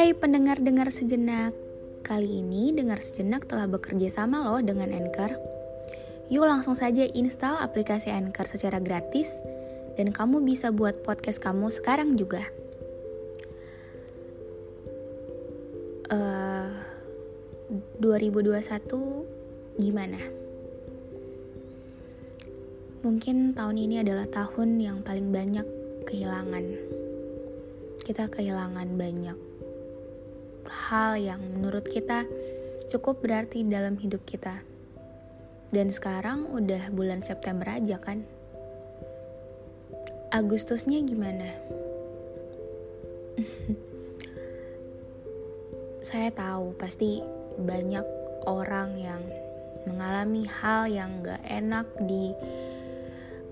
Hai pendengar-dengar sejenak. Kali ini dengar sejenak telah bekerja sama loh dengan Anchor. Yuk langsung saja install aplikasi Anchor secara gratis dan kamu bisa buat podcast kamu sekarang juga. Uh, 2021 gimana? Mungkin tahun ini adalah tahun yang paling banyak kehilangan. Kita kehilangan banyak hal yang menurut kita cukup berarti dalam hidup kita. Dan sekarang udah bulan September aja kan. Agustusnya gimana? Saya tahu pasti banyak orang yang mengalami hal yang gak enak di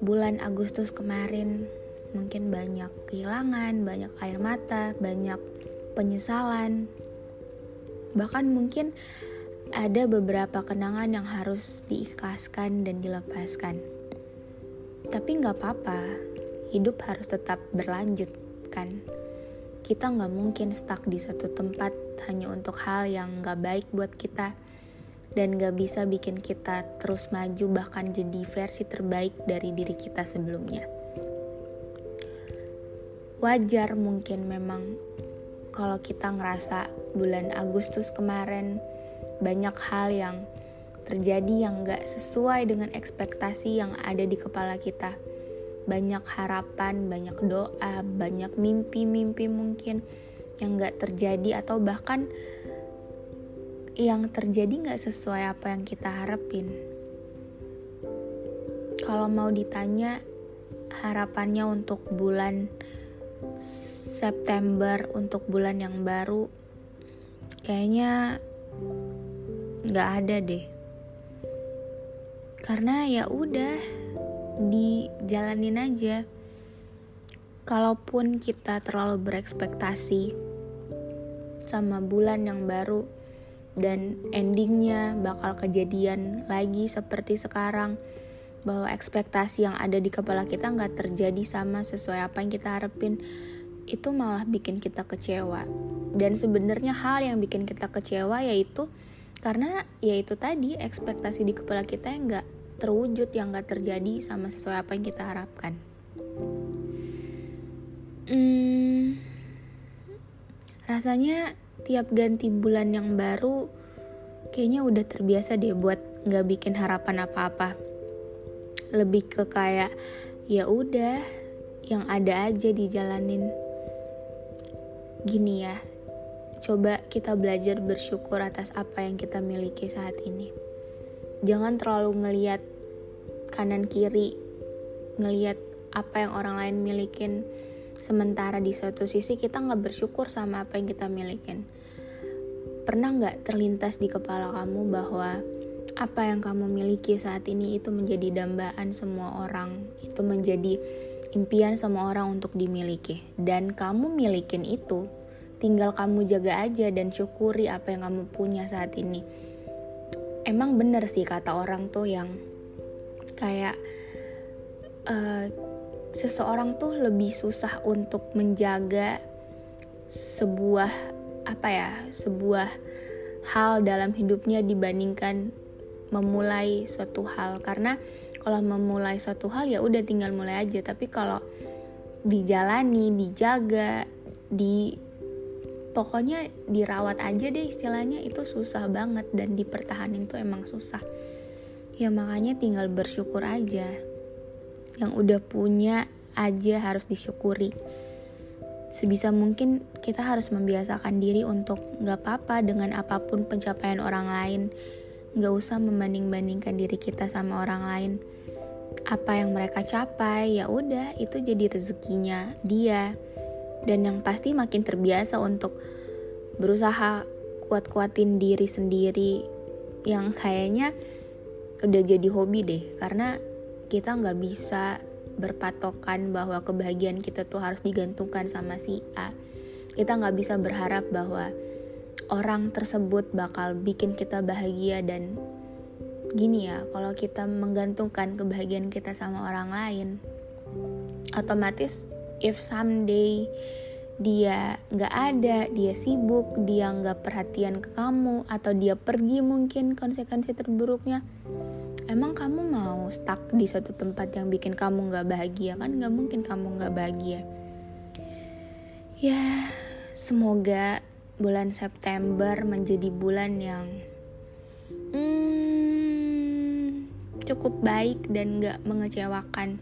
bulan Agustus kemarin. Mungkin banyak kehilangan, banyak air mata, banyak penyesalan. Bahkan mungkin ada beberapa kenangan yang harus diikhlaskan dan dilepaskan. Tapi nggak apa-apa, hidup harus tetap berlanjut, kan? Kita nggak mungkin stuck di satu tempat hanya untuk hal yang nggak baik buat kita dan nggak bisa bikin kita terus maju bahkan jadi versi terbaik dari diri kita sebelumnya. Wajar mungkin memang kalau kita ngerasa bulan Agustus kemarin banyak hal yang terjadi yang gak sesuai dengan ekspektasi yang ada di kepala kita. Banyak harapan, banyak doa, banyak mimpi-mimpi mungkin yang gak terjadi atau bahkan yang terjadi gak sesuai apa yang kita harapin. Kalau mau ditanya harapannya untuk bulan September untuk bulan yang baru kayaknya nggak ada deh. Karena ya udah dijalanin aja. Kalaupun kita terlalu berekspektasi sama bulan yang baru dan endingnya bakal kejadian lagi seperti sekarang bahwa ekspektasi yang ada di kepala kita nggak terjadi sama sesuai apa yang kita harapin itu malah bikin kita kecewa. Dan sebenarnya hal yang bikin kita kecewa yaitu karena yaitu tadi ekspektasi di kepala kita yang nggak terwujud yang nggak terjadi sama sesuai apa yang kita harapkan. Hmm, rasanya tiap ganti bulan yang baru kayaknya udah terbiasa deh buat nggak bikin harapan apa-apa. Lebih ke kayak ya udah yang ada aja dijalanin gini ya. Coba kita belajar bersyukur atas apa yang kita miliki saat ini. Jangan terlalu ngeliat kanan kiri ngeliat apa yang orang lain milikin. Sementara di satu sisi kita nggak bersyukur sama apa yang kita milikin. Pernah nggak terlintas di kepala kamu bahwa apa yang kamu miliki saat ini itu menjadi dambaan semua orang, itu menjadi impian semua orang untuk dimiliki. Dan kamu milikin itu, tinggal kamu jaga aja dan syukuri apa yang kamu punya saat ini. Emang bener sih kata orang tuh yang kayak uh, seseorang tuh lebih susah untuk menjaga sebuah apa ya, sebuah hal dalam hidupnya dibandingkan memulai suatu hal karena kalau memulai suatu hal ya udah tinggal mulai aja. Tapi kalau dijalani dijaga di pokoknya dirawat aja deh istilahnya itu susah banget. Dan dipertahanin tuh emang susah. Ya makanya tinggal bersyukur aja. Yang udah punya aja harus disyukuri. Sebisa mungkin kita harus membiasakan diri untuk gak apa-apa dengan apa pun pencapaian orang lain Gak usah membanding-bandingkan diri kita sama orang lain. Apa yang mereka capai, ya udah itu jadi rezekinya dia. Dan yang pasti makin terbiasa untuk berusaha kuat-kuatin diri sendiri yang kayaknya udah jadi hobi deh karena kita nggak bisa berpatokan bahwa kebahagiaan kita tuh harus digantungkan sama si A kita nggak bisa berharap bahwa orang tersebut bakal bikin kita bahagia dan gini ya kalau kita menggantungkan kebahagiaan kita sama orang lain otomatis if someday dia nggak ada, dia sibuk, dia nggak perhatian ke kamu, atau dia pergi mungkin konsekuensi terburuknya. Emang kamu mau stuck di satu tempat yang bikin kamu nggak bahagia kan? Nggak mungkin kamu nggak bahagia. Ya, semoga bulan September menjadi bulan yang hmm, cukup baik dan nggak mengecewakan.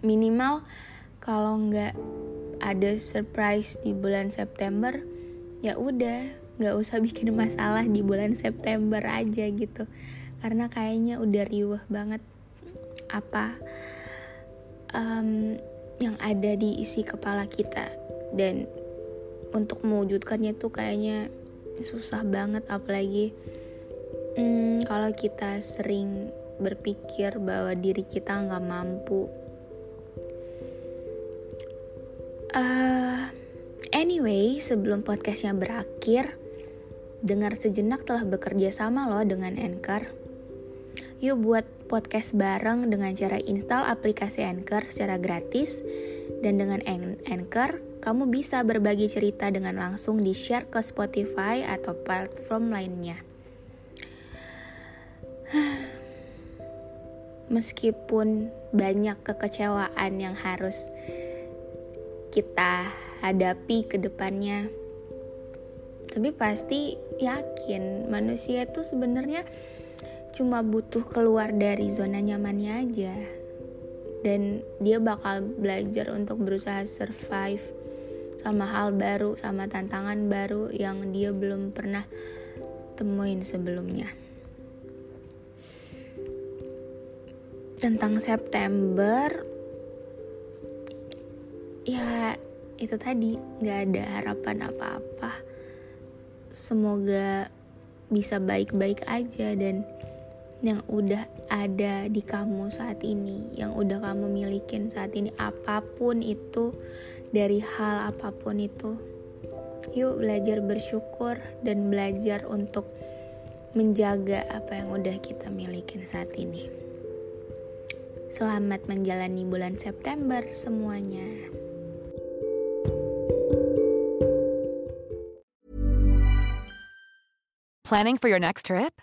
Minimal kalau nggak ada surprise di bulan September ya udah nggak usah bikin masalah di bulan September aja gitu karena kayaknya udah riuh banget apa um, yang ada di isi kepala kita dan untuk mewujudkannya tuh kayaknya susah banget apalagi hmm, kalau kita sering berpikir bahwa diri kita nggak mampu Uh, anyway, sebelum podcastnya berakhir, dengar sejenak telah bekerja sama loh dengan Anchor. Yuk buat podcast bareng dengan cara install aplikasi Anchor secara gratis dan dengan Anchor kamu bisa berbagi cerita dengan langsung di share ke Spotify atau platform lainnya. Meskipun banyak kekecewaan yang harus kita hadapi ke depannya. Tapi pasti yakin manusia itu sebenarnya cuma butuh keluar dari zona nyamannya aja. Dan dia bakal belajar untuk berusaha survive sama hal baru, sama tantangan baru yang dia belum pernah temuin sebelumnya. Tentang September, ya itu tadi nggak ada harapan apa-apa semoga bisa baik-baik aja dan yang udah ada di kamu saat ini, yang udah kamu milikin saat ini, apa pun itu, dari hal apa pun itu, yuk belajar bersyukur dan belajar untuk menjaga apa yang udah kita milikin saat ini. Selamat menjalani bulan September semuanya. Planning for your next trip?